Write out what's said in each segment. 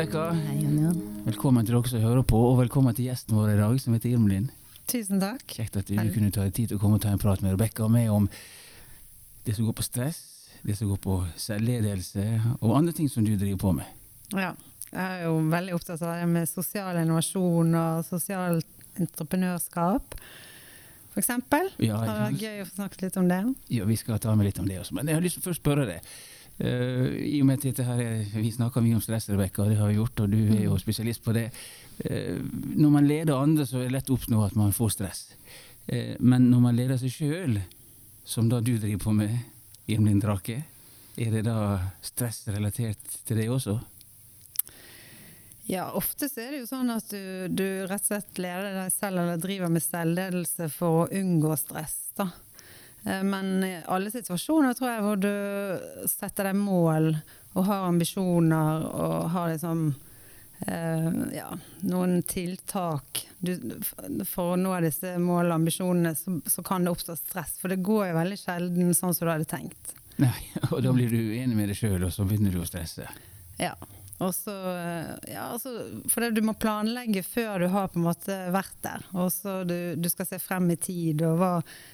Rebekka. Velkommen til dere som hører på, og velkommen til gjesten vår i dag, som heter Irmelin. Tusen takk. Kjekt at du Hei. kunne ta deg tid til å komme og ta en prat med Rebekka og meg om det som går på stress, det som går på selvledelse, og andre ting som du driver på med. Ja, jeg er jo veldig opptatt av det med sosial innovasjon og sosialt entreprenørskap, for eksempel. Ja, Det hadde vært gøy å få snakket litt om det. Ja, vi skal ta med litt om det også. Men jeg har lyst til å først spørre deg. Eh, I og med at dette her er, Vi snakker mye om stress, Rebekka, og det har vi gjort, og du er jo spesialist på det. Uh, når man leder andre, så er det lett å oppnå at man får stress. Uh, men når man leder seg sjøl, som da du driver på med, Irmelin Drake, er det da stress relatert til det også? Ja, ofte så er det jo sånn at du, du rett og slett leder deg selv eller driver med selvledelse for å unngå stress. da. Eh, Men i alle situasjoner tror jeg hvor du setter deg mål og har ambisjoner og har liksom eh, ja, noen tiltak du, for å nå disse målene og ambisjonene, så, så kan det oppstå stress. For det går jo veldig sjelden sånn som du hadde tenkt. Nei, og da blir du uenig med deg sjøl, og så begynner du å stresse. Ja. Og så, eh, ja, altså, for det, du må planlegge før du har på en måte vært der. Og så du, du skal se frem i tid. Og hva,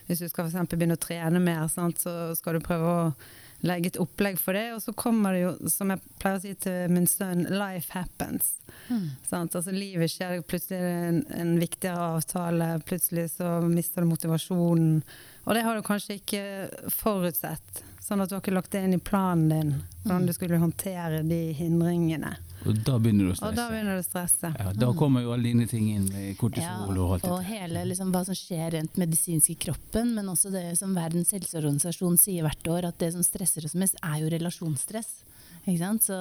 hvis du skal for begynne å trene mer, sant, så skal du prøve å legge et opplegg for det. Og så kommer det jo, som jeg pleier å si til min sønn, 'life happens'. Sant? Altså Livet skjer, plutselig er det en, en viktigere avtale, plutselig så mister du motivasjonen. Og det har du kanskje ikke forutsett. Sånn at du har ikke lagt det inn i planen din, hvordan du skulle håndtere de hindringene. Og da begynner du å Og da stresse. begynner du å stresse. Ja, da kommer jo alle dine ting inn med Ja, og alt det og hele liksom, hva som skjer rent medisinsk i kroppen, men også det som Verdens helseorganisasjon sier hvert år, at det som stresser oss mest, er jo relasjonsstress. Ikke sant? Så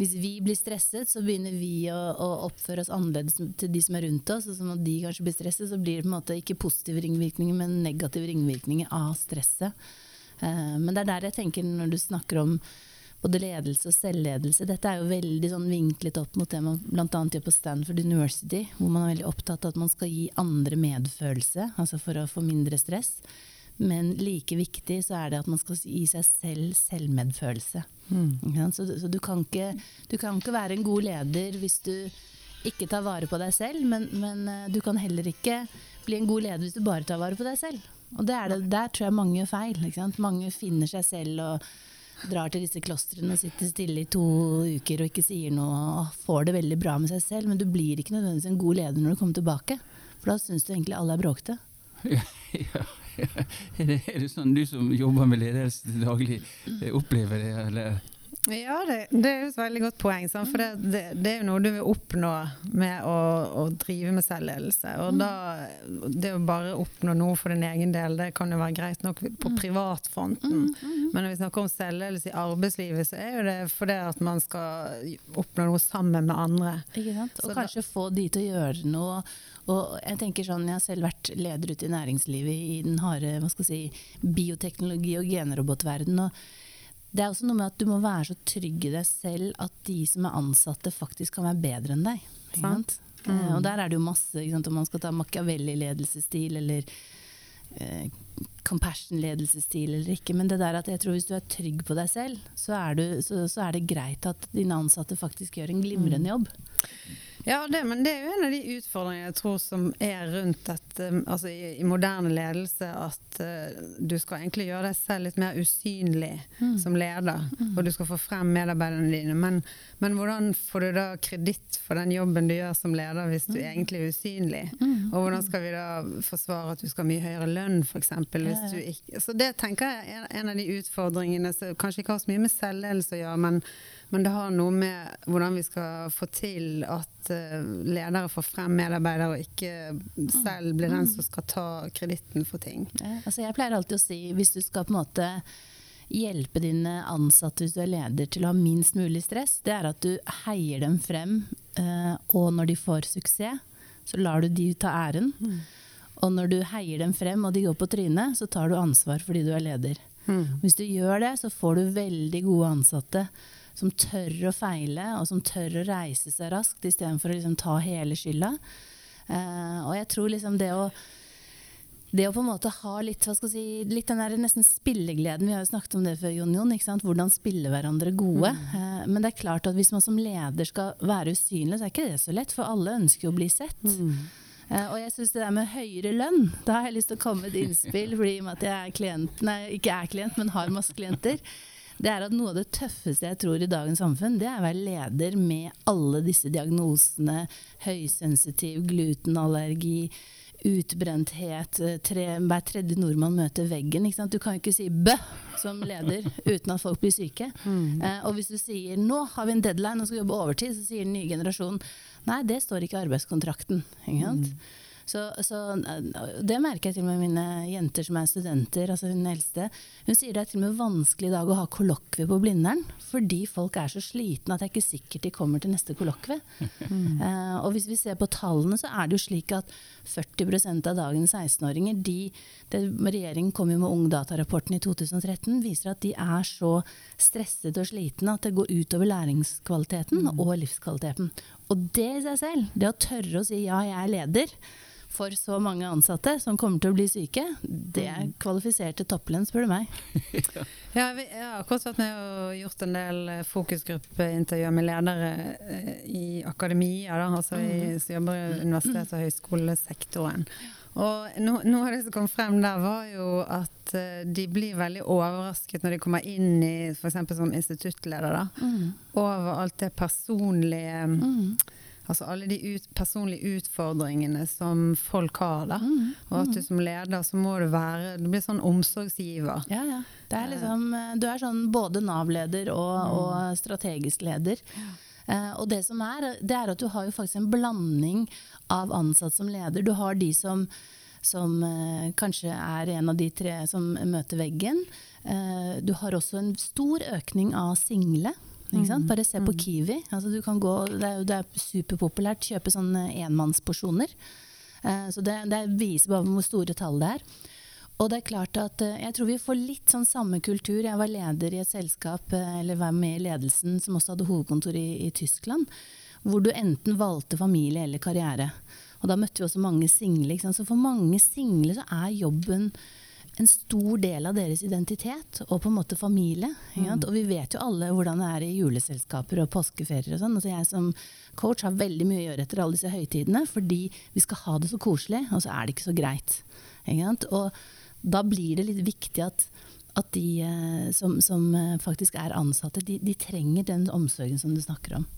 hvis vi blir stresset, så begynner vi å, å oppføre oss annerledes til de som er rundt oss. Og sånn når de kanskje blir stresset, så blir det på en måte ikke positive ringvirkninger, men negative ringvirkninger av stresset. Uh, men det er der jeg tenker når du snakker om både ledelse og selvledelse. Dette er jo veldig sånn vinklet opp mot det man bl.a. gjør på Stanford University, hvor man er veldig opptatt av at man skal gi andre medfølelse, altså for å få mindre stress. Men like viktig så er det at man skal gi seg selv selvmedfølelse. Mm. Så, så du, kan ikke, du kan ikke være en god leder hvis du ikke tar vare på deg selv, men, men eh, du kan heller ikke bli en god leder hvis du bare tar vare på deg selv. Og det er det, der tror jeg mange gjør feil. Mange finner seg selv og drar til disse klostrene og sitter stille i to uker og ikke sier noe og får det veldig bra med seg selv, men du blir ikke nødvendigvis en god leder når du kommer tilbake. For da syns du egentlig alle er bråkete. Ja, ja, ja. Er, det, er det sånn du som jobber med ledelse til daglig, eh, opplever det, eller? Ja, det, det er et veldig godt poeng. Sant? For det, det, det er jo noe du vil oppnå med å, å drive med selvledelse. Og da, det å bare oppnå noe for din egen del, det kan jo være greit nok på privatfronten. Men når vi snakker om selvledelse i arbeidslivet, så er jo det fordi at man skal oppnå noe sammen med andre. Ikke sant? Og Så da- kanskje få de til å gjøre noe. Og jeg tenker sånn, jeg har selv vært leder ute i næringslivet i den harde hva skal jeg si, bioteknologi- og genrobotverdenen. Og det er også noe med at du må være så trygg i deg selv at de som er ansatte faktisk kan være bedre enn deg. Eh, og der er det jo masse, om man skal ta Machiavelli-ledelsesstil eller eh, compassion-ledelsesstil eller ikke. Men det der at jeg tror hvis du er trygg på deg selv, så er, du, så, så er det greit at dine ansatte faktisk gjør en glimrende jobb. Ja, det, men det er jo en av de utfordringene jeg tror som er rundt dette, altså i, i moderne ledelse, at uh, du skal egentlig gjøre deg selv litt mer usynlig som leder, og du skal få frem medarbeiderne dine. Men, men hvordan får du da kreditt for den jobben du gjør som leder hvis du egentlig er usynlig? Og hvordan skal vi da forsvare at du skal ha mye høyere lønn, f.eks. Så det tenker jeg er en av de utfordringene som kanskje ikke har så mye med selvledelse å gjøre, men men det har noe med hvordan vi skal få til at eh, ledere får frem medarbeidere, og ikke selv blir den som skal ta kreditten for ting. Altså jeg pleier alltid å si hvis du skal på en måte hjelpe dine ansatte hvis du er leder til å ha minst mulig stress, det er at du heier dem frem, eh, og når de får suksess, så lar du de ta æren. Og når du heier dem frem og de går på trynet, så tar du ansvar fordi du er leder. Hvis du gjør det, så får du veldig gode ansatte som tør å feile, og som tør å reise seg raskt istedenfor å liksom ta hele skylda. Uh, og jeg tror liksom det å det å på en måte ha litt, si, litt den der nesten spillegleden Vi har jo snakket om det før, Jon Jon. Hvordan spille hverandre gode. Eh, men det er klart at hvis man som leder skal være usynlig, så er ikke det så lett. For alle ønsker jo å bli sett. Eh, og jeg syns det der med høyere lønn, da har jeg lyst til å komme med et innspill. fordi i og med at jeg er klient, nei, ikke er klient, men har masse klienter. Det er at Noe av det tøffeste jeg tror i dagens samfunn, det er å være leder med alle disse diagnosene. Høysensitiv, glutenallergi, utbrenthet. eh, Tre, hver tredje nordmann møter veggen. Ikke sant? Du kan jo ikke si 'bø' som leder uten at folk blir syke. Eh, og hvis du sier 'nå har vi en deadline og skal jobbe overtid', så sier den nye generasjonen 'nei, det står ikke i arbeidskontrakten'. Ikke sant? Så, så eh, Det merker jeg til og med mine jenter som er studenter. altså Hun eldste. Hun sier det er til og med vanskelig i dag å ha kollokvie på Blindern. Fordi folk er så slitne at det er ikke sikkert de kommer til neste kollokvie. Eh, og hvis vi ser på tallene, så er det jo slik at 40% av dagens 16-åringer de, det, Regjeringen kom jo med Ungdata-rapporten i 2013. Viser at de er så stresset og slitne at det går utover læringskvaliteten og livskvaliteten. Og det i seg selv, det å tørre å si ja, jeg er leder for så mange ansatte som kommer til å bli syke, det er kvalifisert til topplønn, spør du meg. Ja, vi, har akkurat vært med og gjort en del eh, fokusgruppeintervjuer med ledere eh, i akademia, da, altså i, som jobber i universitets- og høyskolesektoren. Og no, noe av det som kom frem der, var jo at uh, de blir veldig overrasket når de kommer inn i f.eks. som instituttleder, da, over alt det personlige Mm. Altså alle de ut, personlige utfordringene som folk har, da. Mm. Og at du som leder så må du være Du blir sånn omsorgsgiver. Ja, ja. Det er liksom, eh, du er sånn både Nav-leder og, og strategisk leder. Uh, og det som er, det er at du har jo faktisk en blanding av ansatte som leder. Du har de som, som eh, kanskje er en av de tre som møter veggen. Eh, du har også en stor økning av single. Ikke sant? Bare se på Kiwi. Altså, du kan gå, det, er, det er superpopulært å kjøpe sånne enmannsporsjoner. Eh, så det, det viser bare hvor store tall det er. Og det er klart at jeg tror vi får litt sånn samme kultur. Jeg var leder i et selskap, eller var med i ledelsen, som også hadde hovedkontor i, i Tyskland. Hvor du enten valgte familie eller karriere. Og da møtte vi også mange single. Så for mange single så er jobben en stor del av deres identitet, og på en måte familie. Sant? Og vi vet jo alle hvordan det er i juleselskaper og påskeferier og sånn. Altså jeg som coach har veldig mye å gjøre etter alle disse høytidene, fordi vi skal ha det så koselig, og så er det ikke så greit. Ikke? Og da blir det litt viktig at, at de eh, som, som eh, faktisk er ansatte, de, de trenger den omsorgen som du snakker om.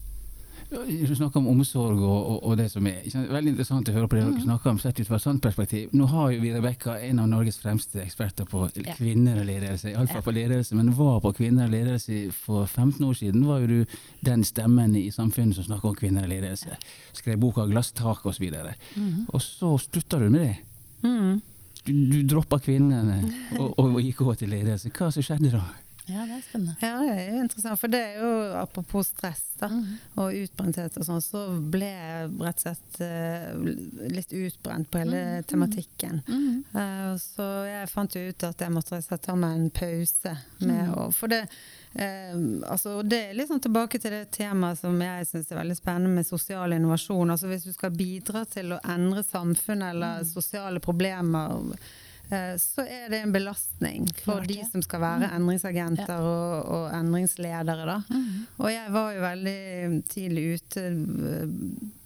Du snakker om omsorg og, og, og det som er. Veldig interessant å høre på det Mm. dere snakker om sett ut fra et sånt perspektiv. Nå har jo vi Rebekka en av Norges fremste eksperter på Ja. kvinner og ledelse, iallfall Ja. på ledelse, men var på kvinner og ledelse for 15 år siden. var jo du den stemmen i samfunnet som snakker om kvinner og ledelse. Skrev boka 'Glasstak' osv. Og, mm. og så slutta du med det. Mm. Du, du droppa kvinnene og, og gikk over til ledelse. Hva som skjedde da? Ja, det er spennende. Ja, det er jo interessant. For det er jo apropos stress da, Mhm. og utbrenthet og sånn, så ble jeg rett og slett uh, litt utbrent på hele tematikken. Mm -hmm. uh, så jeg fant jo ut at jeg måtte sette av meg en pause med Mm. å For det eh, altså, det er litt sånn tilbake til det temaet som jeg syns er veldig spennende med sosial innovasjon. Altså hvis du skal bidra til å endre samfunnet eller sosiale problemer så er det en belastning for Klart de som skal være endringsagenter og, og endringsledere. Da. Mhm. Og jeg var jo veldig tidlig ute eh,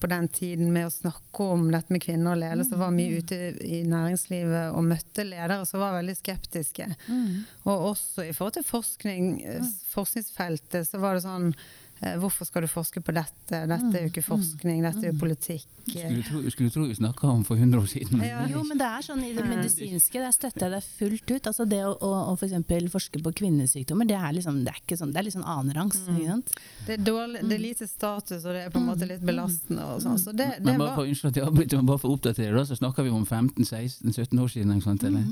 på den tiden med å snakke om dette med kvinner og ledelse. Var mye ute i næringslivet og møtte ledere som var veldig skeptiske. Mhm. Og også i forhold til forskning, eh, forskningsfeltet, så var det sånn eh, Hvorfor skal du forske på dette? Dette er jo ikke forskning, dette er jo politikk. Skulle tro, skulle tro vi snakka om for 100 år siden. men Ja. Jo, men det er sånn i det medisinske, der støtter jeg deg fullt ut. Altså det å, å, å for forske på kvinnesykdommer, det er liksom, det er ikke sånn, det er litt sånn annenrangs. Mm. Det det er lite status, og det er på en måte litt belastende. Og sånn. Så det, det Men bare var, for, unnskyld at jeg avbryter, men bare for å oppdatere, da, så snakker vi om 15-16-17 år siden. Sant, eller?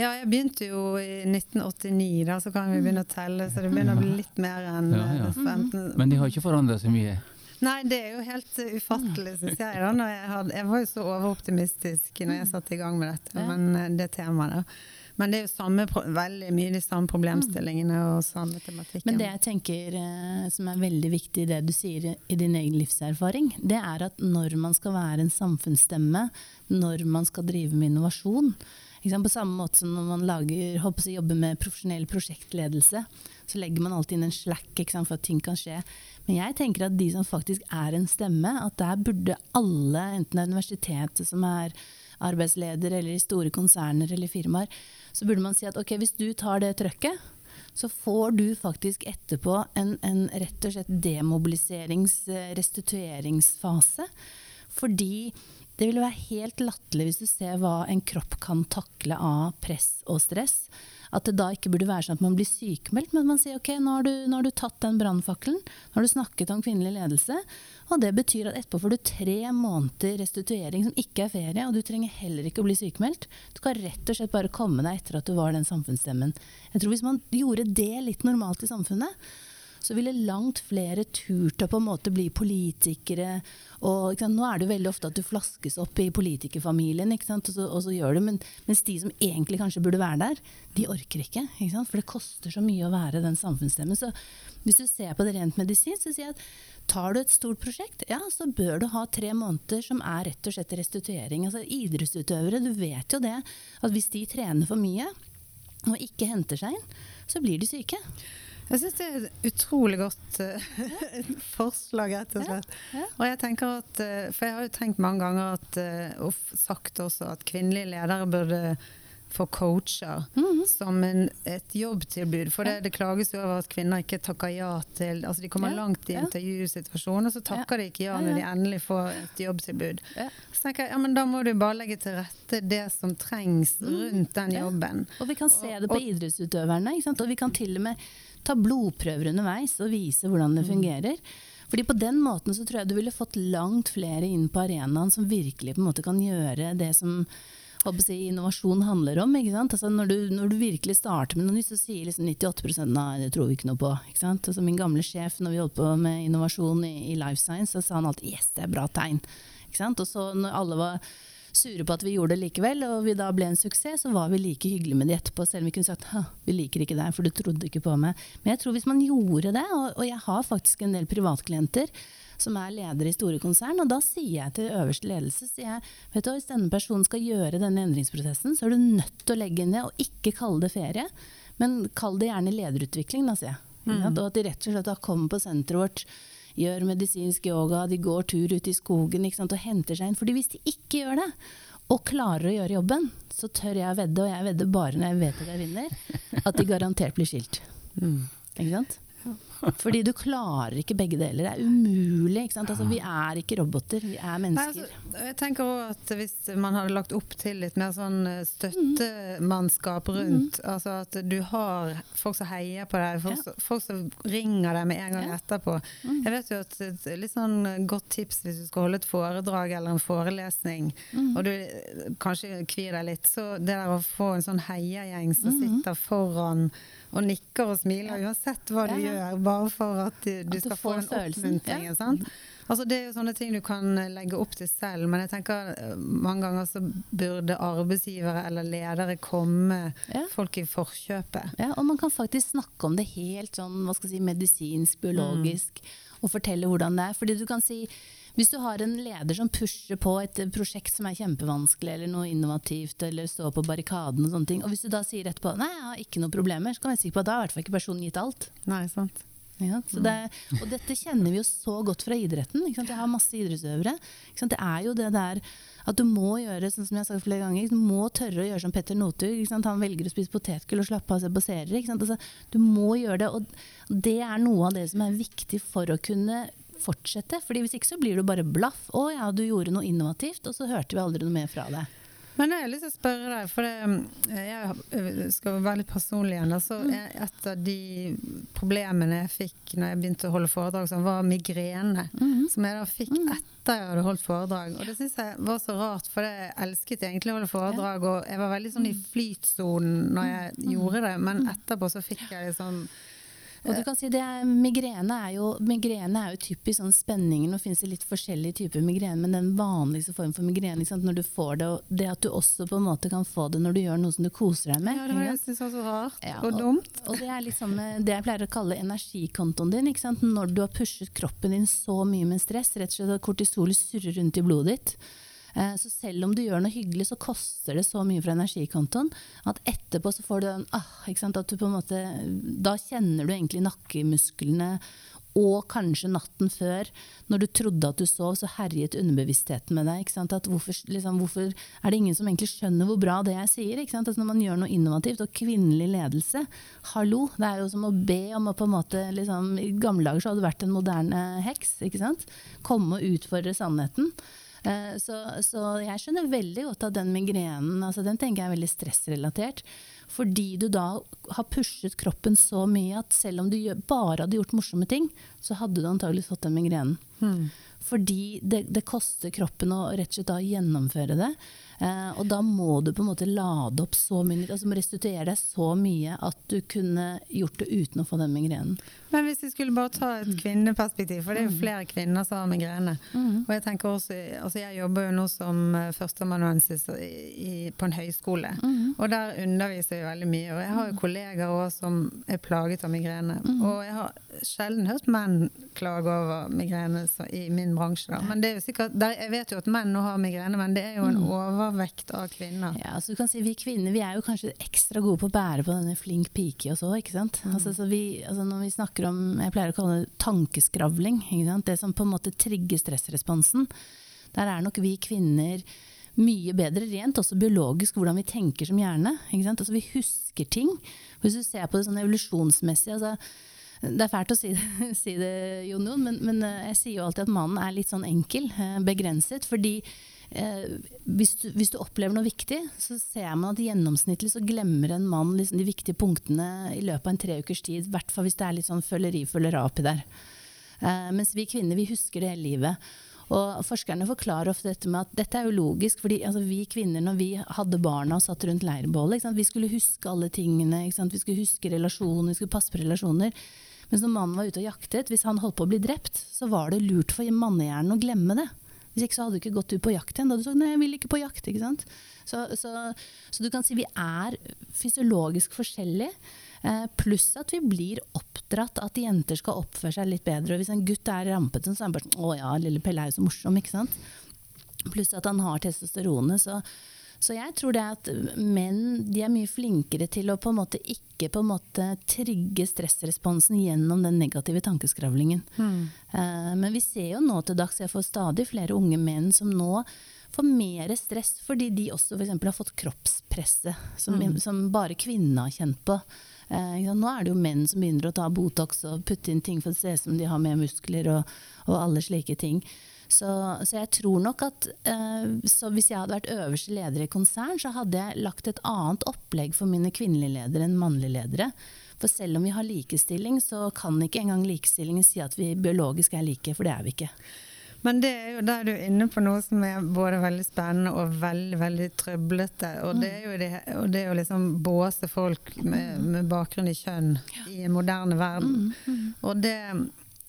ja, jeg begynte jo i 1989, da, så kan vi begynne å telle. Så det begynner å bli litt mer enn Ja, ja. eh, 15 Men de har ikke forandra så mye. Nei, det er jo helt ufattelig, syns jeg. da. Når jeg, hadde, jeg var jo så overoptimistisk når jeg satte i gang med dette, men uh, det temaet. da. Men det er jo samme, veldig mye de samme problemstillingene og samme tematikken. Men det jeg tenker eh, som er veldig viktig i det du sier i- din egen livserfaring, det er at når man skal være en samfunnsstemme, når man skal drive med innovasjon, På samme måte som når man lager, håper jobber med profesjonell prosjektledelse, så legger man alltid inn en slack sant, for at ting kan skje. Men jeg tenker at de som faktisk er en stemme, at der burde alle, enten det er universitetet som er arbeidsleder, eller i store konserner eller firmaer, så burde man si at ok, hvis du tar det trøkket, så får du faktisk etterpå en, en rett og slett demobiliserings-, restitueringsfase. Fordi det vil være helt latterlig hvis du ser hva en kropp kan takle av press og stress. At det da ikke burde være sånn at man blir sykemeldt, men man sier ok, nå har du, nå har du tatt den brannfakkelen, nå har du snakket om kvinnelig ledelse, og det betyr at etterpå får du tre måneder restituering som ikke er ferie, og du trenger heller ikke å bli sykemeldt. Du skal rett og slett bare komme deg etter at du var den samfunnsstemmen. Jeg tror Hvis man gjorde det litt normalt i samfunnet, så ville langt flere turt å på en måte bli politikere. Og, Nå er det veldig ofte at du flaskes opp i politikerfamilien, og så, og, så, gjør du, men, mens de som egentlig kanskje burde være der, de orker ikke. ikke For det koster så mye å være den samfunnsstemmen. Så hvis du ser på det rent medisin, så sier jeg at tar du et stort prosjekt, ja, så bør du ha tre måneder som er rett og slett restituering. Altså Idrettsutøvere, du vet jo det, at hvis de trener for mye og ikke henter seg inn, så blir de syke. Jeg syns det er et utrolig godt uh, forslag, rett og slett. Ja, ja. Og jeg tenker at, uh, For jeg har jo tenkt mange ganger at, uh, og sagt også at kvinnelige ledere burde få coacher mm -hmm. som en, et jobbtilbud. For det, det, klages jo over at kvinner ikke takker ja til altså De kommer ja, langt i intervjusituasjonen, og så takker de ikke ja når de endelig får et jobbtilbud. Så tenker jeg ja, men da må du bare legge til rette det som trengs mhm. rundt den jobben. Og vi kan se det på og, idrettsutøverne, og vi kan til og med ta blodprøver underveis og vise hvordan det mm. fungerer. Fordi På den måten så tror jeg du ville fått langt flere inn på arenaen som virkelig på en måte kan gjøre det som si, innovasjon handler om. Altså når, du, når, du, virkelig starter med noe nytt, så sier liksom 98% nei, det tror vi ikke noe på. Altså min gamle sjef når vi holdt på med innovasjon i, i Life Science, så sa han alltid 'yes, det er bra tegn'. Og så når alle var sure på at vi gjorde det likevel, og vi da ble en suksess, så var vi like hyggelige med de etterpå, selv om vi kunne sagt vi liker ikke deg, for du trodde ikke på meg. Men jeg tror hvis man gjorde det, og, og jeg har faktisk en del privatklienter som er ledere i store konsern, og da sier jeg til øverste ledelse sier jeg, vet du, hvis denne personen skal gjøre denne endringsprosessen, så er du nødt til å legge inn det, og ikke kalle det ferie, men kall det gjerne lederutvikling, da, sier jeg. Mm. Og at de rett og slett da kommer på senteret vårt gjør medisinsk yoga, de går tur ut i skogen sant, og henter seg inn. Fordi hvis de ikke gjør det, og klarer å gjøre jobben, så tør jeg vedde, og jeg vedder bare når jeg vet at jeg vinner, at de garantert blir skilt. Mm. Ikke sant? Fordi du klarer ikke begge deler. Det er umulig. Altså, vi er ikke roboter, vi er mennesker. Nei, altså, jeg tenker også at Hvis man hadde lagt opp til litt mer sånn eh, støttemannskap rundt, mm. altså at du har folk som heier på deg, folk, ja. folk som ringer deg med en gang ja. etterpå. Mm. Jeg vet jo at et litt sånn godt tips hvis du skal holde et foredrag eller en forelesning, mm. og du kanskje kvir deg litt, så det der å få en sånn heiagjeng som mm. sitter foran og nikker og smiler uansett hva du gjør, bare for at du, du, at du skal få den oppmuntringen. sant? Altså, det er jo sånne ting du kan eh, legge opp til selv, men jeg tenker eh, mange ganger så burde arbeidsgivere eller ledere komme ja. folk i forkjøpet. Ja, og man kan faktisk snakke om det helt sånn hva skal jeg si, medisinsk, biologisk, mm. og fortelle hvordan det er. Fordi du kan si hvis du har en leder som pusher på et prosjekt som er kjempevanskelig, eller noe innovativt, eller står på barrikaden og sånne ting, og hvis du da sier etterpå nei, jeg har ikke noen problemer, så kan jeg være sikker på at da har i hvert fall ikke personen gitt alt. Nei, sant. Ja, det, og dette kjenner vi jo så godt fra idretten. Ikke sant? Jeg har masse idrettsøvere. Det er jo det der at du må gjøre sånn som jeg har sagt flere ganger, du må tørre å gjøre som Petter Northug. Han velger å spise potetgull og slappe av seg på serier. Altså, du må gjøre det. Og det er noe av det som er viktig for å kunne fortsette. fordi Hvis ikke så blir det bare blaff. 'Å ja, du gjorde noe innovativt', og så hørte vi aldri noe mer fra det. Men jeg har lyst til å spørre deg, for det, jeg skal være litt personlig igjen. Altså, mm. et av de problemene jeg fikk når jeg begynte å holde foredrag, som var migrene. Mm. Som jeg da fikk mm. etter jeg hadde holdt foredrag. Og det syns jeg var så rart, for jeg elsket egentlig å holde foredrag. Og jeg var veldig sånn i mm. flytsonen når jeg mm. gjorde det, men etterpå så fikk jeg liksom og du kan si det er, migrene, er jo, migrene er jo typisk sånn spenningen. Nå finnes det litt forskjellige typer migrene, men den vanligste form for migrene når du får det, og det at du også på en måte kan få det når du gjør noe som du koser deg med. Ja, det var jeg så rart ja, og, dumt. Og, det er liksom det jeg pleier å kalle energikontoen din. Når du har pushet kroppen din så mye med stress, rett og slett at kortisolet surrer rundt i blodet ditt så selv om du gjør noe hyggelig, så koster det så mye fra energikontoen at etterpå så får du den ah, ikke sant? At du på en måte Da kjenner du egentlig nakkemusklene og kanskje natten før, når du trodde at du sov, så herjet underbevisstheten med deg. Hvorfor, liksom, hvorfor, er det ingen som egentlig skjønner hvor bra det jeg sier? Altså når man gjør noe innovativt, og kvinnelig ledelse, hallo, det er jo som å be om å på en måte liksom, I gamle dager så hadde du vært en moderne heks. ikke sant? Komme og utfordre sannheten. Eh, så, så, jeg skjønner veldig godt at den migrenen altså den tenker jeg er veldig stressrelatert. Fordi du da har pushet kroppen så mye at selv om du bare hadde gjort morsomme ting, så hadde du antageligvis fått den migrenen. Hmm. Fordi det, det, koster kroppen å rett og slett da gjennomføre det. Eh, og da må du på en måte lade opp så mye, altså må restituere deg så mye at du kunne gjort det uten å få den migrenen. Men hvis vi skulle bare ta et mm. kvinneperspektiv, for det er jo mm. flere kvinner som har migrene. Mm. Og jeg tenker også, altså jeg jobber jo nå som eh, førsteamanuensis på en høyskole, mm. og der underviser jeg veldig mye. Og jeg har jo kolleger kollegaer også som er plaget av migrene. Mm. Og jeg har sjelden hørt menn klage over migrene i min bransje. Da. Men det er jo sikkert, der, jeg vet jo at menn nå har migrene, men det er jo en over overvekt av kvinner. Ja, altså du kan si Vi kvinner vi er jo kanskje ekstra gode på å bære på denne flink pike og så. ikke sant? Mm. Altså, vi, altså når vi snakker om jeg pleier å kalle det tankeskravling, det som på en måte trigger stressresponsen, der er nok vi kvinner mye bedre rent, også biologisk, hvordan vi tenker som hjerne. Altså, vi husker ting. Hvis du ser på det sånn evolusjonsmessig altså, det er fælt å si det, si det Jon Jon, men, men, eh, jeg sier jo alltid at mannen er litt sånn enkel, eh, begrenset. fordi eh, hvis, du, hvis, du, opplever noe viktig, så ser man at gjennomsnittlig så glemmer en mann liksom de viktige punktene i løpet av en tre ukers tid. I hvert fall hvis det er litt sånn føleri, følera oppi der. Eh, mens vi kvinner, vi husker det hele livet. Og forskerne forklarer ofte dette med at dette er jo logisk, fordi altså, vi kvinner når vi hadde barna og satt rundt leirbålet, vi skulle huske alle tingene, vi skulle huske relasjoner, vi skulle passe på relasjoner. Mens når mannen var ute og jaktet, hvis han holdt på å bli drept, så var det lurt for mannehjernen å glemme det. Hvis ikke så hadde du ikke gått ut på jakt igjen. Da hadde du sagt nei, jeg vil ikke på jakt. ikke sant? Så, så, så du kan si vi er fysiologisk forskjellige. Eh, pluss at vi blir oppdratt at jenter skal oppføre seg litt bedre. Og hvis en gutt er rampete, så er han bare sånn Å ja, lille Pelle er jo så morsom, ikke sant. Pluss at han har testosteronet. Så, så jeg tror det at menn de er mye flinkere til å på en måte ikke på en måte trigge stressresponsen gjennom den negative tankeskravlingen. Mm. Uh, men vi ser jo nå til dags, jeg får stadig flere unge menn som nå får mer stress fordi de også f.eks. har fått kroppspresset, som, mm. som bare kvinnene har kjent på. Uh, nå er det jo menn som begynner å ta Botox og putte inn ting for å se ut som de har mer muskler og, og alle slike ting. Så, så, jeg tror nok at uh, hvis jeg hadde vært øverste leder i konsern, så hadde jeg lagt et annet opplegg for mine kvinnelige ledere enn mannlige ledere. For selv om vi har likestilling, så kan ikke engang likestillingen si at vi biologisk er like, for det er vi ikke. Men det er jo der du er inne på noe som er både veldig spennende og veldig veldig trøblete. Og det er jo det, og det å liksom båse folk med, med bakgrunn i kjønn i en moderne verden. Mm, mm. Og det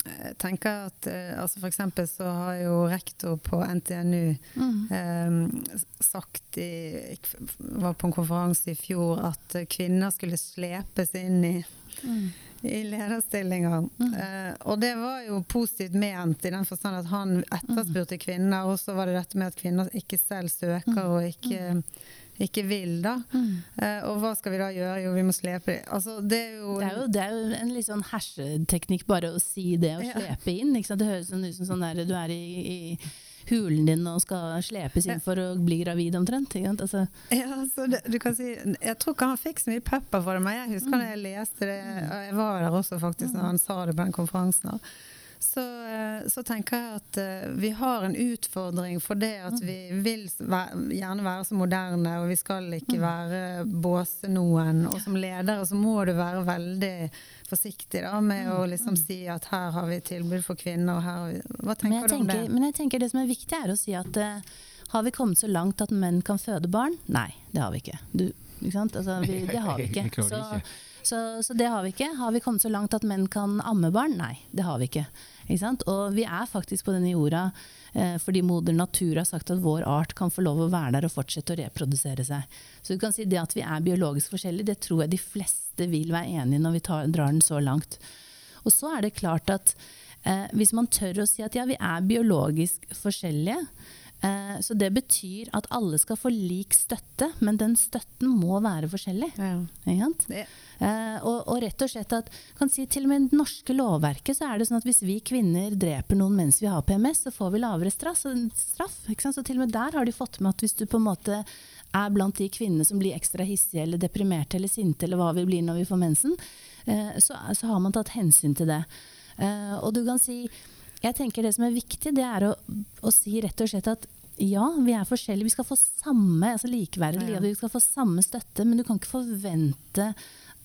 jeg tenker at eh, altså For eksempel så har jo rektor på NTNU mm. eh, sagt i, var på en konferanse i fjor at kvinner skulle slepes inn i, mm. i lederstillinger. Mm. Eh, og det var jo positivt ment i den forstand at han etterspurte kvinner, og så var det dette med at kvinner ikke selv søker mm. og ikke mm ikke vil, da. Mm. Uh, og hva skal vi da gjøre? Jo, vi må slepe altså, det, er jo det, er jo, det er jo en litt sånn herseteknikk bare å si det og slepe ja. inn. Det høres sånn ut som sånn der, du er i, i, hulen din og skal slepes inn for å bli gravid omtrent. Altså. Ja, det, du kan si, jeg tror ikke han fikk så mye pepper for det, men jeg husker mm. da jeg leste det, og jeg var der også faktisk når han sa det på den konferansen så, eh, så, tenker jeg at uh, vi har en utfordring for det at vi vil gjerne være så moderne, og vi skal ikke mm. være båse noen. Og som ledere så må du være veldig forsiktig da, med å mm. liksom si at her har vi tilbud for kvinner. og her Hva tenker du om det? Men jeg tenker det som er viktig, er å si at uh, har vi kommet så langt at menn kan føde barn? Nei, det har vi ikke. Du, ikke altså, vi, det har vi ikke. Så, så, så, det har vi ikke. Har vi kommet så langt at menn kan amme barn? Nei, det har vi ikke. Og vi er faktisk på denne jorda eh, fordi moder natur har sagt at vår art kan få lov å være der og fortsette å reprodusere seg. Så du kan si det at vi er biologisk forskjellige, det tror jeg de fleste vil være enig i når vi tar, drar den så langt. Og så er det klart at eh, hvis man tør å si at ja, vi er biologisk forskjellige, så det betyr at alle skal få lik støtte, men den støtten må være forskjellig. Ja. Eh, og, og rett og slett at kan si Til og med i det norske lovverket så er det sånn at hvis vi kvinner dreper noen mens vi har PMS, så får vi lavere straff. Så til og med der har de fått med at hvis du på en måte er blant de kvinnene som blir ekstra hissige eller deprimerte eller sinte eller hva vi blir når vi får mensen, eh, så, så har man tatt hensyn til det. Eh, og du kan si Jeg tenker det som er viktig, det er å, å si rett og slett at ja, vi er forskjellige. Vi skal få samme altså likeverdig Ja. ja. vi skal få samme støtte, men du kan ikke forvente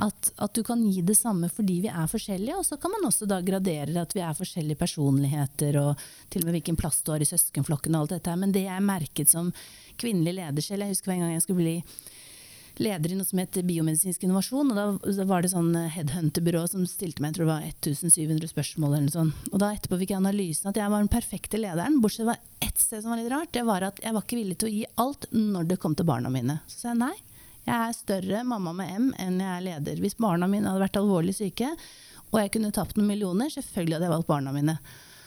at, at du kan gi det samme fordi vi er forskjellige. Og så kan man også da gradere at vi er forskjellige personligheter, og til og med hvilken plass du har i søskenflokken og alt dette her. Men det jeg merket som kvinnelig ledersjel jeg husker en gang jeg skulle bli leder i noe som het biomedisinsk innovasjon. og Da, var det sånn headhunterbyrå som stilte meg jeg tror det var 1700 spørsmål. eller noe sånt. Og da etterpå fikk jeg analysen at jeg var den perfekte lederen. Bortsett fra ett sted som var litt rart. Det var at jeg var ikke villig til å gi alt når det kom til barna mine. Så sa jeg nei. Jeg er større mamma med M enn jeg er leder. Hvis barna mine hadde vært alvorlig syke, og jeg kunne tapt noen millioner, selvfølgelig hadde jeg valgt barna mine.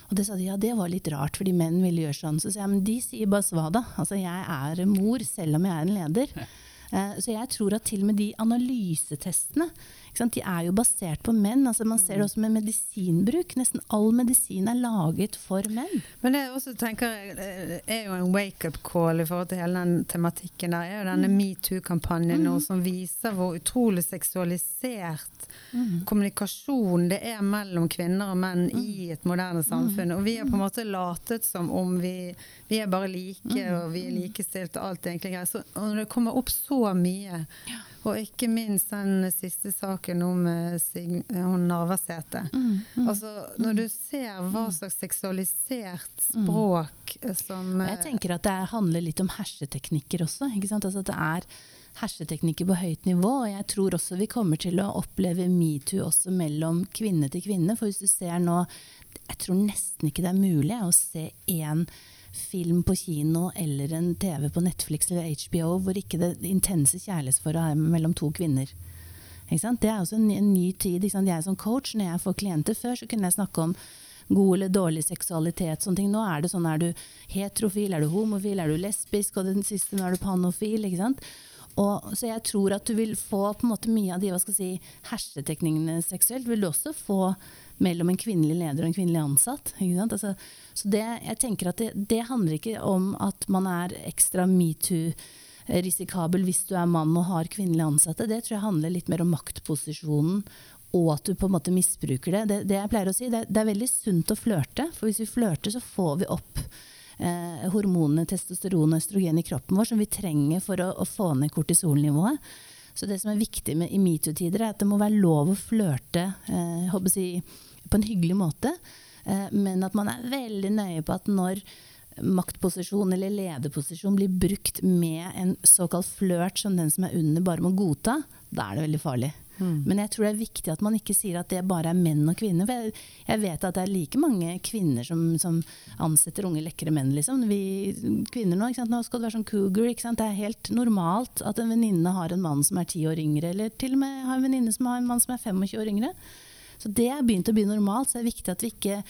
Og det sa de, ja det var litt rart, fordi menn ville gjøre sånn. Så sa jeg, men de sier bare svada. Altså jeg er mor selv om jeg er en leder. Eh, Så jeg tror at til og med de analysetestene, de er jo basert på menn. Altså man ser det også med medisinbruk. Nesten all medisin er laget for menn. Men det jeg også tenker eh, er jo en wake-up call i forhold til hele den tematikken der, er jo denne metoo-kampanjen mm. som viser hvor utrolig seksualisert kommunikasjon det er mellom kvinner og menn i et moderne samfunn. Og vi har på en måte latet som om vi, vi er bare like, og vi er likestilt og alt egentlig greit. Så når det kommer opp så mye, og ikke minst den siste saken om eh, hun Navarsete. Altså, når du ser hva slags seksualisert språk mm. som eh, jeg tenker at det handler litt om herseteknikker også. Altså det er herseteknikker på høyt nivå. Og jeg tror også vi kommer til å oppleve metoo også mellom kvinne til kvinne. For hvis du ser nå Jeg tror nesten ikke det er mulig å se én film på kino eller en TV på Netflix eller HBO hvor ikke det intense kjærlighetsforholdet er mellom to kvinner. Det er også en, en ny tid. Jeg som coach, når jeg får klienter før, så kunne jeg snakke om god eller dårlig seksualitet. sånne ting. Nå er det sånn, er du heterofil, er du homofil, er du lesbisk, og den siste nå er du panofil. ikke sant? Og, så jeg tror at du vil få på en måte mye av de hva skal si, hersetekningene seksuelt, vil du også få mellom en kvinnelig leder og en kvinnelig ansatt. Altså, så det, jeg tenker at det, det handler ikke om at man er ekstra metoo-risikabel hvis du er mann og har kvinnelige ansatte. Det tror jeg handler litt mer om maktposisjonen og at du på en måte misbruker det. Det, det jeg pleier å si, det, det er veldig sunt å flørte, for hvis vi flørter så får vi opp eh, hormonene testosteron og østrogen i kroppen vår som vi trenger for å, å få ned kortisolnivået. Så det som er viktig med, i metoo-tider, er at det må være lov å flørte eh, si, på en hyggelig måte, eh, men at man er veldig nøye på at når maktposisjon eller lederposisjon blir brukt med en såkalt flørt som den som er under, bare må godta, da er det veldig farlig. Men jeg tror det er viktig at man ikke sier at det bare er menn og kvinner. For jeg, jeg vet at det er like mange kvinner som, som ansetter unge, lekre menn. Liksom. Vi kvinner nå, nå skal det være sånn cougar. Det er helt normalt at en venninne har en mann som er ti år yngre, eller til og med har en venninne som har en mann som er 25 år yngre. Så det er begynt å bli normalt. Så det er viktig at vi ikke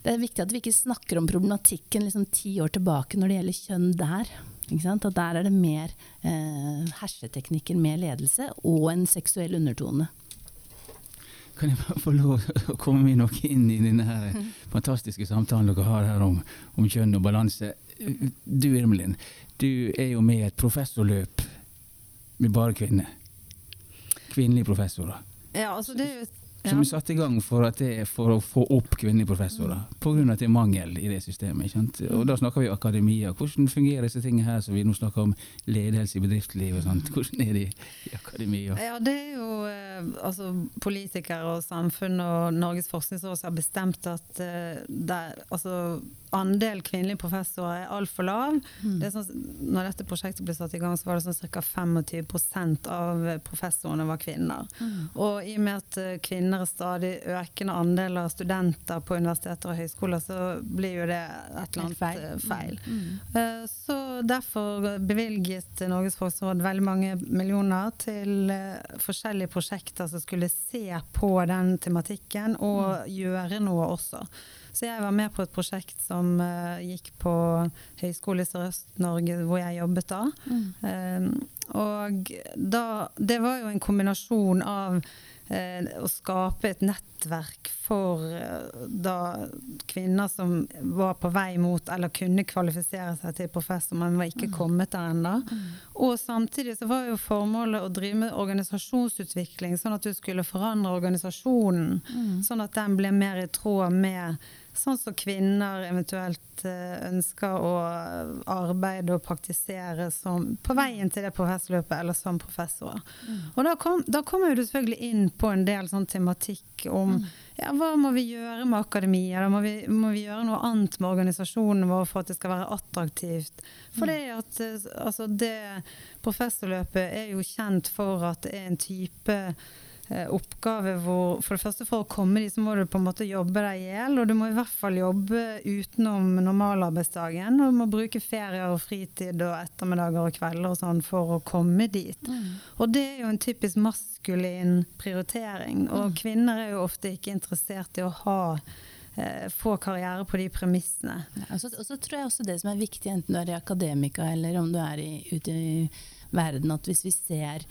det er viktig at vi ikke snakker om problematikken liksom ti år tilbake når det gjelder kjønn der. Ikke sant? At der er det mer eh, herseteknikker med ledelse og en seksuell undertone. Kan jeg bare få lov å komme meg noe inn i denne her fantastiske samtalen dere har her om, om kjønn og balanse? Du Irmelin, du er jo med i et professorløp med bare kvinner. Kvinnelige professorer. Ja, altså det er jo Som ja. er satt i gang for, det for å få opp kvinnelige professorer. Pga. at det er mangel i det systemet. Ikke sant? Og da snakker vi akademia. Hvordan fungerer disse tingene her som vi nå snakker om ledelse i bedriftslivet? Hvordan er det i akademia? Ja, det er jo eh, altså, politikere og samfunn og Norges forskningsråd som har bestemt at det, altså, andel kvinnelige professorer er altfor lav. Det er sånn, når dette prosjektet ble satt i gang, så var det sånn ca. 25% av professorene var kvinner. Og i og med at eh, kvinner er stadig økende andel av studenter på universiteter og høyskoler, så blir jo det et eller annet feil. eh, feil. Mm. Så derfor bevilget Norges forskningsråd veldig mange millioner til eh, forskjellige prosjekter som skulle se på den tematikken og gjøre noe også. Så jeg var med på et prosjekt som uh, gikk på Høgskolen i Sørøst-Norge, hvor jeg jobbet da. Mm. Um, og da, det var jo en kombinasjon av eh, å skape et nettverk for eh, da kvinner som var på vei mot eller kunne kvalifisere seg til professor, men var ikke mm. kommet der ennå. Mm. Og samtidig så var jo formålet å drive med organisasjonsutvikling, sånn at du skulle forandre organisasjonen. Mm. Sånn at den ble mer i tråd med sånn som kvinner eventuelt eh, ønsker å arbeide og praktisere som, på veien til det professorløpet eller som professorer. Mm. Og da, kom, da kommer du selvfølgelig inn på en del sånn tematikk om mm. ja, hva må vi gjøre med akademia? Da må vi, må vi gjøre noe annet med organisasjonen vår for at det skal være attraktivt? For mm. det, at, eh, altså det professorløpet er jo kjent for at det er en type oppgave hvor For det første, for å komme dit, så må du på en måte jobbe deg i hjel. Og du må i hvert fall jobbe utenom normalarbeidsdagen. Og du må bruke ferier og fritid og ettermiddager og kvelder og sånn for å komme dit. Mm. Og det er jo en typisk maskulin prioritering. Og mm. kvinner er jo ofte ikke interessert i å ha eh, få karriere på de premissene. Ja, og så tror jeg også det som er viktig, enten du er i akademika eller om du er i, ute i verden, at hvis vi ser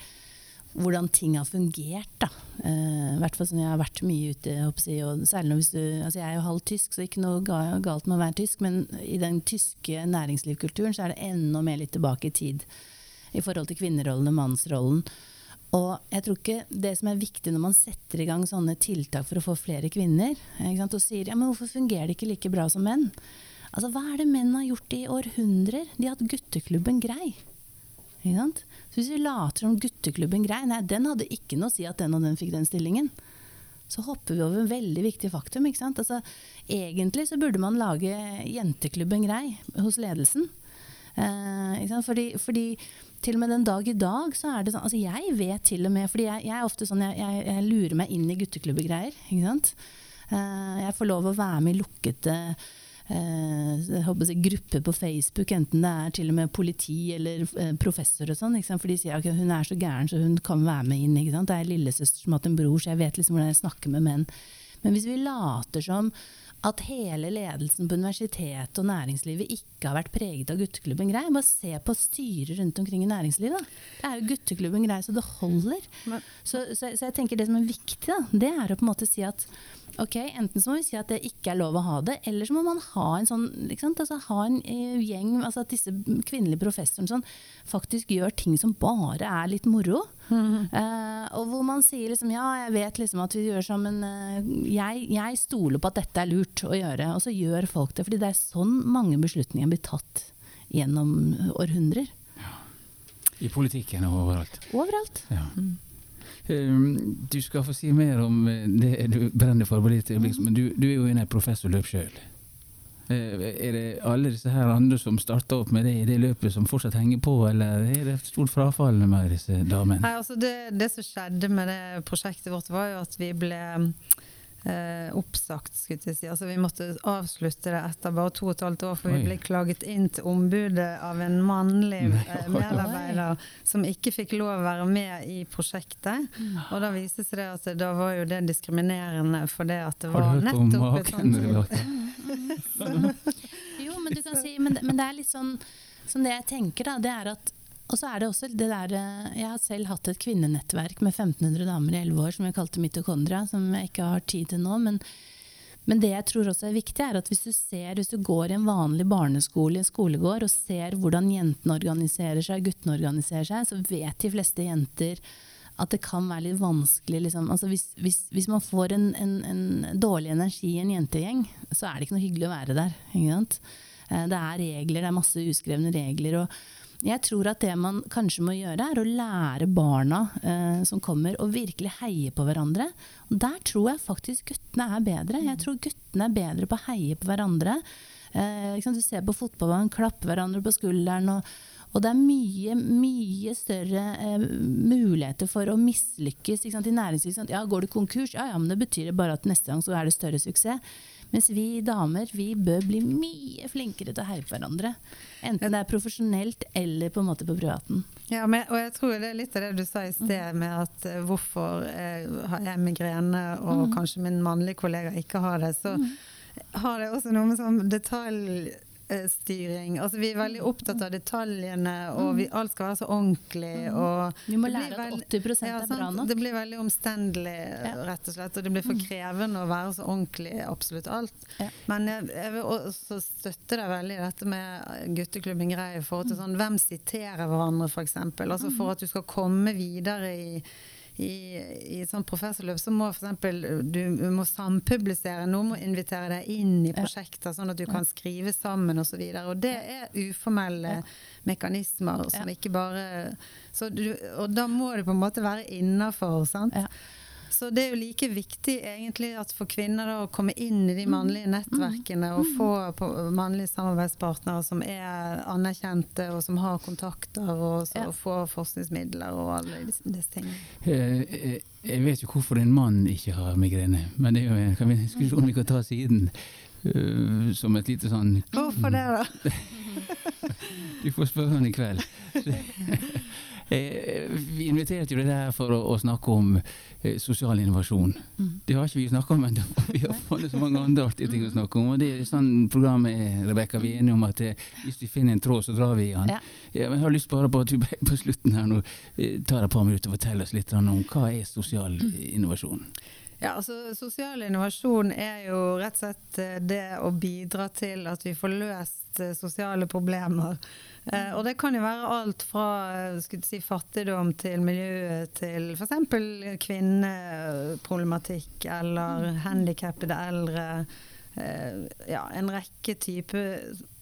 hvordan ting har fungert. da. Uh, hvert fall sånn Jeg har vært mye ute, jeg, og særlig hvis du, altså jeg er jo halvt tysk, så ikke noe galt med å være tysk, men i den tyske næringslivskulturen så er det enda mer litt tilbake i tid i forhold til kvinnerollen og mannsrollen. Og jeg tror ikke det som er viktig når man setter i gang sånne tiltak for å få flere kvinner, og sier ja, men hvorfor fungerer det ikke like bra som menn? Altså, Hva er det menn har gjort i århundrer? De har hatt gutteklubben grei. Ikke sant? Så hvis vi later som gutteklubben grei, nei, den hadde ikke noe å si at den og den fikk den stillingen. Så hopper vi over en veldig viktig faktum. ikke sant? Altså, egentlig så burde man lage jenteklubben grei hos ledelsen. Eh, fordi, fordi, til og med den dag i dag så er det sånn altså Jeg vet til og med Fordi jeg, jeg er ofte sånn jeg, jeg, jeg lurer meg inn i gutteklubbegreier. ikke sant? Eh, jeg får lov å være med i lukkede si, grupper på Facebook, enten det er til og med politi eller eh, professor og sånn. For de sier at okay, hun er så gæren så hun kan være med inn. Det er lillesøster som har hatt en bror, så jeg vet liksom hvordan jeg snakker med menn. Men hvis vi later som at hele ledelsen på universitetet og næringslivet ikke har vært preget av gutteklubben Grei. Bare se på styret rundt omkring i næringslivet. Det er jo gutteklubben Grei så det holder. Så, så, så, jeg tenker det som er viktig, da, det er å på en måte si at Ok, Enten så må vi si at det ikke er lov å ha det, eller så må man ha en sånn, altså, ha en uh, gjeng altså At disse kvinnelige professorene sånn, faktisk gjør ting som bare er litt moro. Mm. Uh, og hvor man sier liksom ja, jeg vet liksom at vi gjør sånn, men uh, jeg, jeg, stoler på at dette er lurt å gjøre. Og så gjør folk det. fordi det er sånn mange beslutninger blir tatt gjennom århundrer. Ja. I politikken og overalt. Overalt. Ja. Mm. Ehm, du skal få si mer om eh, det du brenner for på ditt øyeblikk, men du, du, er jo inne i professorløp sjøl. Eh, er det alle disse her andre som starta opp med det i det løpet, som fortsatt henger på, eller er det et stort frafall med disse damene? Nei, altså det, det, som skjedde med det prosjektet vårt, var jo at vi ble eh, oppsagt, skulle jeg si. Altså, vi måtte avslutte det etter bare to og et halvt år, for Oi. vi ble klaget inn til ombudet av en mannlig eh, medarbeider som ikke fikk lov å være med i prosjektet. Mm. Og da viste det seg det at da var jo det diskriminerende for det at det var nettopp et sånt Jo, men du kan si men, men det er litt sånn, sånn det jeg tenker, da, det er at og så er det også det der eh, Jeg har selv hatt et kvinnenettverk med 1500 damer i 11 år som jeg kalte mitokondria, som jeg ikke har tid til nå. Men, men, det jeg tror også er viktig, er at hvis du ser, hvis du går i en vanlig barneskole i en skolegård og ser hvordan jentene organiserer seg, guttene organiserer seg, så vet de fleste jenter at det kan være litt vanskelig liksom. altså hvis, hvis, hvis, man får en, en, en, dårlig energi i en jentegjeng, så er det ikke noe hyggelig å være der. Eh, det er regler, det er masse uskrevne regler. og jeg tror at det man kanskje må gjøre, er å lære barna eh, som kommer, å virkelig heie på hverandre. Og der tror jeg faktisk guttene er bedre. Jeg tror guttene er bedre på å heie på hverandre. Eh, du ser på fotballbanen, klapper hverandre på skulderen. og og det er mye, mye større eh, muligheter for å mislykkes i næringslivet. Ja, går du konkurs? Ja, ja, men det betyr bare at neste gang så er det større suksess. Mens vi damer vi bør bli mye flinkere til å heie på hverandre. Enten det er profesjonelt eller på en måte på privaten. Ja, men, og jeg tror det er litt av det du sa i sted med at uh, hvorfor uh, har jeg migrene og mm. kanskje min mannlige kollega ikke har det. så mm har det også noe med sånn detaljstyring Altså Vi er veldig opptatt av detaljene, og vi, alt skal være så ordentlig. Og Vi må det blir lære at vel- 80 ja, er bra nok. Det blir veldig omstendelig, rett og slett. Og det blir for krevende å være så ordentlig i absolutt alt. Ja. Men jeg, jeg vil også støtte deg veldig i dette med gutteklubben Grei i forhold til sånn hvem siterer hverandre, f.eks. Altså for at du skal komme videre i i, i sånn professorløp så må for eksempel du må sampublisere. Noen må invitere deg inn i prosjekter, sånn at du kan skrive sammen osv. Og, så og det er uformelle mekanismer som Ja. ikke bare så du, Og da må det på en måte være innafor. sant? Ja. Så det er jo like viktig egentlig at for kvinner da, å komme inn i de Mm. mannlige nettverkene og få på, mannlige samarbeidspartnere som er anerkjente og som har kontakter og så Ja. få forskningsmidler og alle disse, disse tingene. Eh, eh, Jeg vet jo hvorfor en mann ikke har migrene, men det er jo en kan vi- en diskusjon vi kan ta siden. Uh, som et lite sånn Hvorfor det, da? Du får spørre henne i kveld. Eh, Vi inviterte jo deg der for å, å snakke om eh, sosial innovasjon. Mm. Det har ikke vi snakka om ennå. Vi har funnet så mange andre artige ting å snakke om. Og det er sånn programmet Rebekka. Vi er enige om at eh, hvis vi finner en tråd, så drar vi i den. Ja. Ja, jeg har lyst bare på at du på slutten her nå tar et par minutter og forteller oss litt om hva er sosial innovasjon. Ja, altså Sosial innovasjon er jo rett og slett det å bidra til at vi får løst sosiale problemer. Eh, og det kan jo være alt fra eh, si, fattigdom til miljøet til f.eks. kvinneproblematikk eller handikappede eldre. Eh, ja, en rekke typer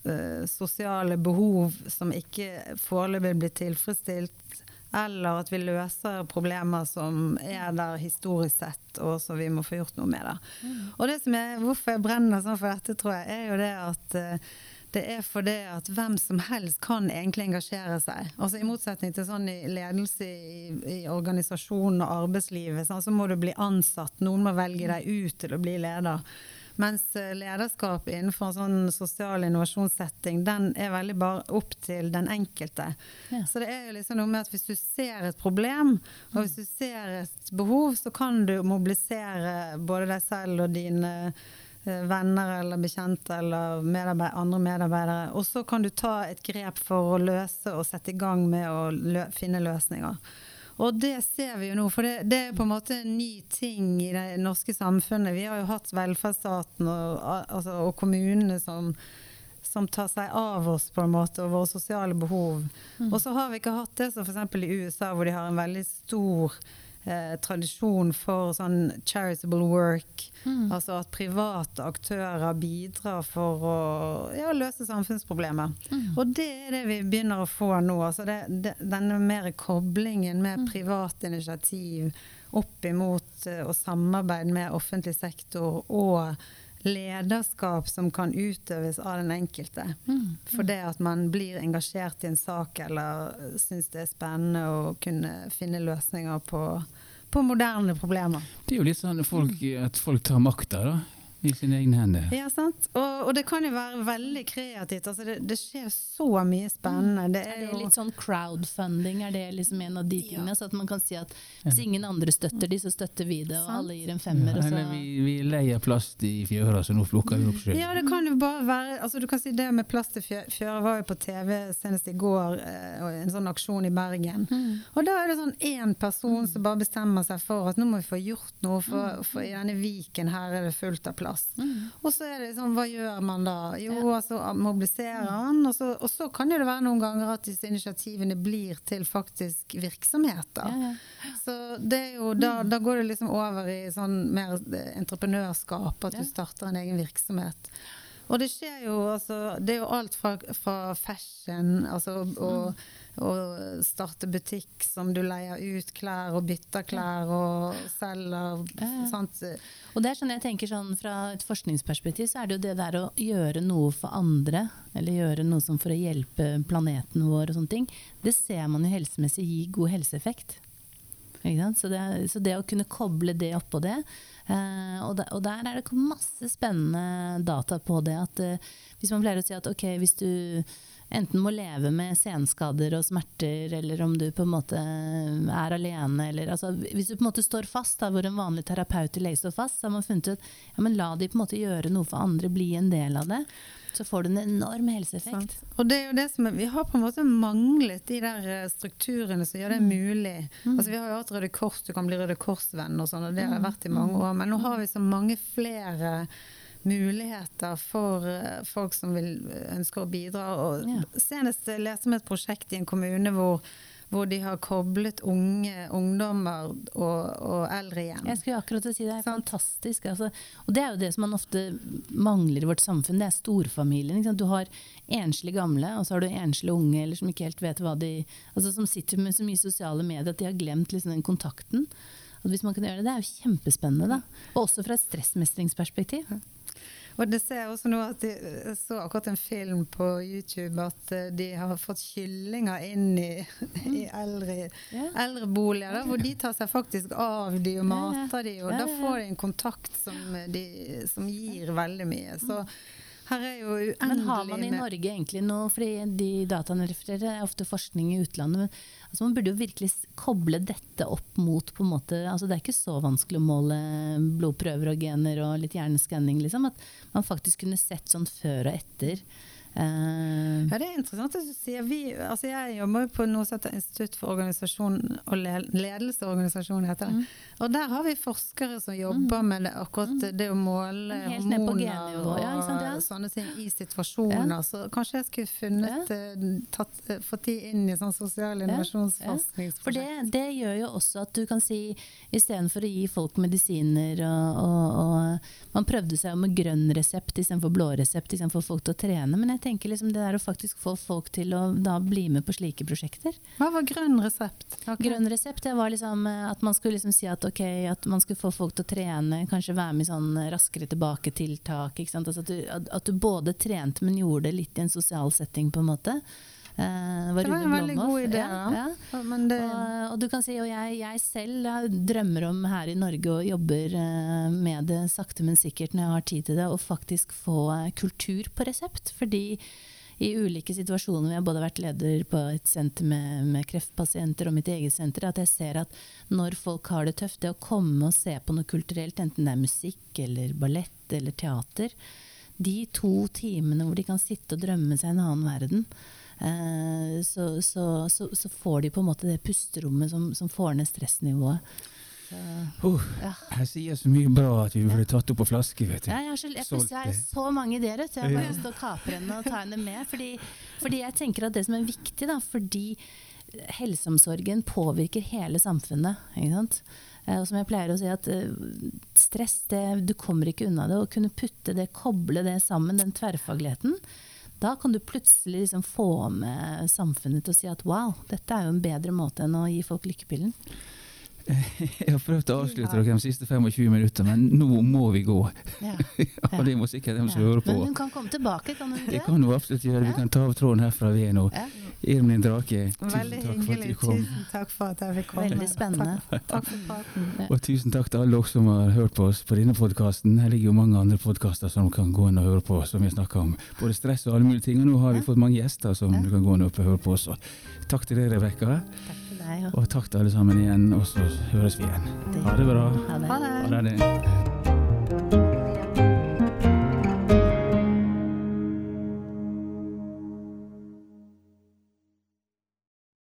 eh, sosiale behov som ikke foreløpig blir tilfredsstilt eller at vi løser problemer som er der historisk sett, og som vi må få gjort noe med. det. Og det som er, Hvorfor jeg brenner sånn for dette, tror jeg, er jo det at eh, det er fordi at hvem som helst kan egentlig engasjere seg. Altså I motsetning til sånn i ledelse i, i organisasjonen og arbeidslivet, sånn, så må du bli ansatt. Noen må velge deg ut til å bli leder. Mens eh, lederskap innenfor en sånn sosial innovasjonssetting, den er veldig bare opp til den enkelte. Ja. Så det er jo liksom noe med at hvis du ser et problem, og hvis du ser et behov, så kan du mobilisere både deg selv og dine venner eller bekjente eller medarbeid andre medarbeidere. Og så kan du ta et grep for å løse og sette i gang med å lø finne løsninger. Og det ser vi jo nå, for det, det er på en måte en ny ting i det norske samfunnet. Vi har jo hatt velferdsstaten og, altså, og kommunene som, som tar seg av oss på en måte, og våre sosiale behov. Og så har vi ikke hatt det som f.eks. i USA, hvor de har en veldig stor eh, tradisjon for sånn charitable work. Altså at private aktører bidrar for å ja, løse samfunnsproblemer. Og det er det vi begynner å få nå. Altså det, det, denne mer koblingen med privat initiativ opp imot uh, og samarbeid med offentlig sektor og lederskap som kan utøves av den enkelte. For det at man blir engasjert i en sak eller syns det er spennende å kunne finne løsninger på, på moderne problemer. Det er jo litt sånn folk, at folk tar makta da, i sine egne hender. Ja, sant. Og, og det kan jo være veldig kreativt. Altså det, det skjer så mye spennende. Det Er er det jo litt sånn crowdfunding, er det liksom en av de tingene? Så at man kan si at hvis ingen andre støtter de, så støtter vi det, og Sant. alle gir en femmer. Ja, Eller så vi, vi leier plast i fjøra, så nå plukker vi opp sjøl. Ja, det kan jo bare være altså Du kan si det med plast i fjø- fjøra var jo på TV senest i går, eh, og en sånn aksjon i Bergen. Og da er det sånn én person som bare bestemmer seg for at nå må vi få gjort noe, for, for i denne viken her er det fullt av plast. Og så er det sånn, hva gjør man da? Jo, altså mobiliserer han, og så, og så kan jo det være noen ganger at disse initiativene blir til faktisk virksomheter. Ja, ja. Så det er jo, da, da går det liksom over i sånn mer eh, entreprenørskap, at Ja. du starter en egen virksomhet. Og det skjer jo altså Det er jo alt fra, fra fashion, altså å, å starte butikk som du leier ut klær og bytter klær og selger. Sant? Og det er sånn jeg tenker sånn Fra et forskningsperspektiv så er det jo det der å gjøre noe for andre, eller gjøre noe som for å hjelpe planeten vår og sånne ting, det ser man jo helsemessig gir god helseeffekt. Så, det, så det å kunne koble det oppå det eh, og, der, og der er det masse spennende data på det. At eh, hvis man pleier å si at ok, hvis du enten må leve med senskader og smerter, eller om du på en måte er alene, eller altså, Hvis du på en måte står fast, da, hvor en vanlig terapeut i lege står fast, så har man funnet ut ja, men la de på en måte gjøre noe for andre, bli en del av det. Så får du en enorm helseeffekt. Sant. Og det er jo det som Vi har på en måte manglet de der eh, strukturene som gjør det mulig. Altså Vi har jo hatt Røde Kors, du kan bli Røde Kors-venn og sånn, og det har vært i mange år. Men nå har vi så mange flere muligheter for eh, folk som vil, ønsker å bidra. Og Ja. Senest eh, leste vi et prosjekt i en kommune hvor, hvor de har koblet unge ungdommer og, og eldre igjen. Jeg skulle akkurat si det er sånn. fantastisk. Altså. Og det er jo det som man ofte mangler i vårt samfunn, det er storfamilien. Du har enslige gamle, og så har du enslige unge eller som ikke helt vet hva de altså Som sitter med så mye sosiale medier at de har glemt liksom den kontakten. Og hvis man kan gjøre det, det er jo kjempespennende. da. Og også fra et stressmestringsperspektiv. Og det ser jeg også nå at de, jeg så akkurat en film på YouTube at eh, de har fått kyllinger inn i, i eldre, Ja. eldreboliger, da, hvor de tar seg faktisk av de og mater de, og da får de en kontakt som, de, som gir veldig mye. Så her er jo uendelig Men har man i Norge egentlig noe, fordi de dataene refererer er ofte forskning i utlandet, men altså man burde jo virkelig koble dette opp mot på en måte, altså Det er ikke så vanskelig å måle blodprøver og gener og litt hjerneskanning, liksom. At man faktisk kunne sett sånn før og etter. Eh, Ja, det er interessant at du sier vi, altså Jeg jobber jo på noe som heter Institutt for organisasjon og le- ledelse og organisasjon, heter Mm. det. Og der har vi forskere som jobber med det, akkurat det å måle Mm. Hormoner og, ja, sant, ja. sånne ting i situasjoner. Så kanskje jeg skulle funnet eh, tatt, eh, fått de inn i sånn sosial For det, det gjør jo også at du kan si istedenfor å gi folk medisiner og, og, og Man prøvde seg med grønn resept istedenfor blå resept istedenfor folk til å trene. Men jeg tenker liksom det der å faktisk få folk til å da bli med på slike prosjekter. Hva var grønn resept? Okay. Grønn resept det var liksom eh, at man skulle liksom si at ok, at man skulle få folk til å trene, kanskje være med i sånn raskere tilbake-tiltak. Altså at, at du både trente, men gjorde det litt i en sosial setting, på en måte. Eh, Det var en veldig god idé. Ja, Ja, det, Og, og du kan si, og jeg, jeg selv drømmer om her i Norge og jobber eh, med det sakte, men sikkert når jeg har tid til det, å faktisk få eh, kultur på resept. Fordi i ulike situasjoner, jeg har både vært leder på et senter med, med kreftpasienter og mitt eget senter, at jeg ser at når folk har det tøft, det å komme og se på noe kulturelt, enten det er musikk eller ballett eller teater, de to timene hvor de kan sitte og drømme seg en annen verden, så, så, så, så får de på en måte det pusterommet som, som får ned stressnivået. Ja. jeg sier så mye bra at vi burde tatt opp på flaske, vet du. Ja, jeg, har så, jeg, jeg har så mange ideer. så. Jeg har bare lyst til å kapre henne og ta henne med. Fordi, fordi jeg tenker at det som er viktig, da, fordi helseomsorgen påvirker hele samfunnet. Ikke sant? Eh, Og som jeg pleier å si, at eh, stress, det, du kommer ikke unna det. Å kunne putte det, koble det sammen, den tverrfagligheten. Da kan du plutselig liksom få med samfunnet til å si at wow, dette er jo en bedre måte enn å gi folk lykkepillen. Jeg har prøvd å avslutte dere de siste 25 minutter, men nå må vi gå. Ja. Og det må sikkert de som Ja. hører på. Men hun kan komme tilbake, kan hun Det kan hun absolutt gjøre. Vi kan ta av tråden herfra vi er nå. Ja. Irmelin Drake, tusen takk for at du kom. Tusen takk for at jeg fikk komme. Veldig spennende. Takk, takk for praten. Og tusen takk til alle dere som har hørt på oss på denne podkasten. Her ligger jo mange andre podkaster som du kan gå inn og høre på, som vi snakker om både stress og alle mulige ting. Og nå har vi fått mange gjester som du kan gå inn og høre på også. Takk til deg, Rebekka. Og takk til alle sammen igjen. Og så høres vi igjen. det- Ha det bra. Ha det. Ha det.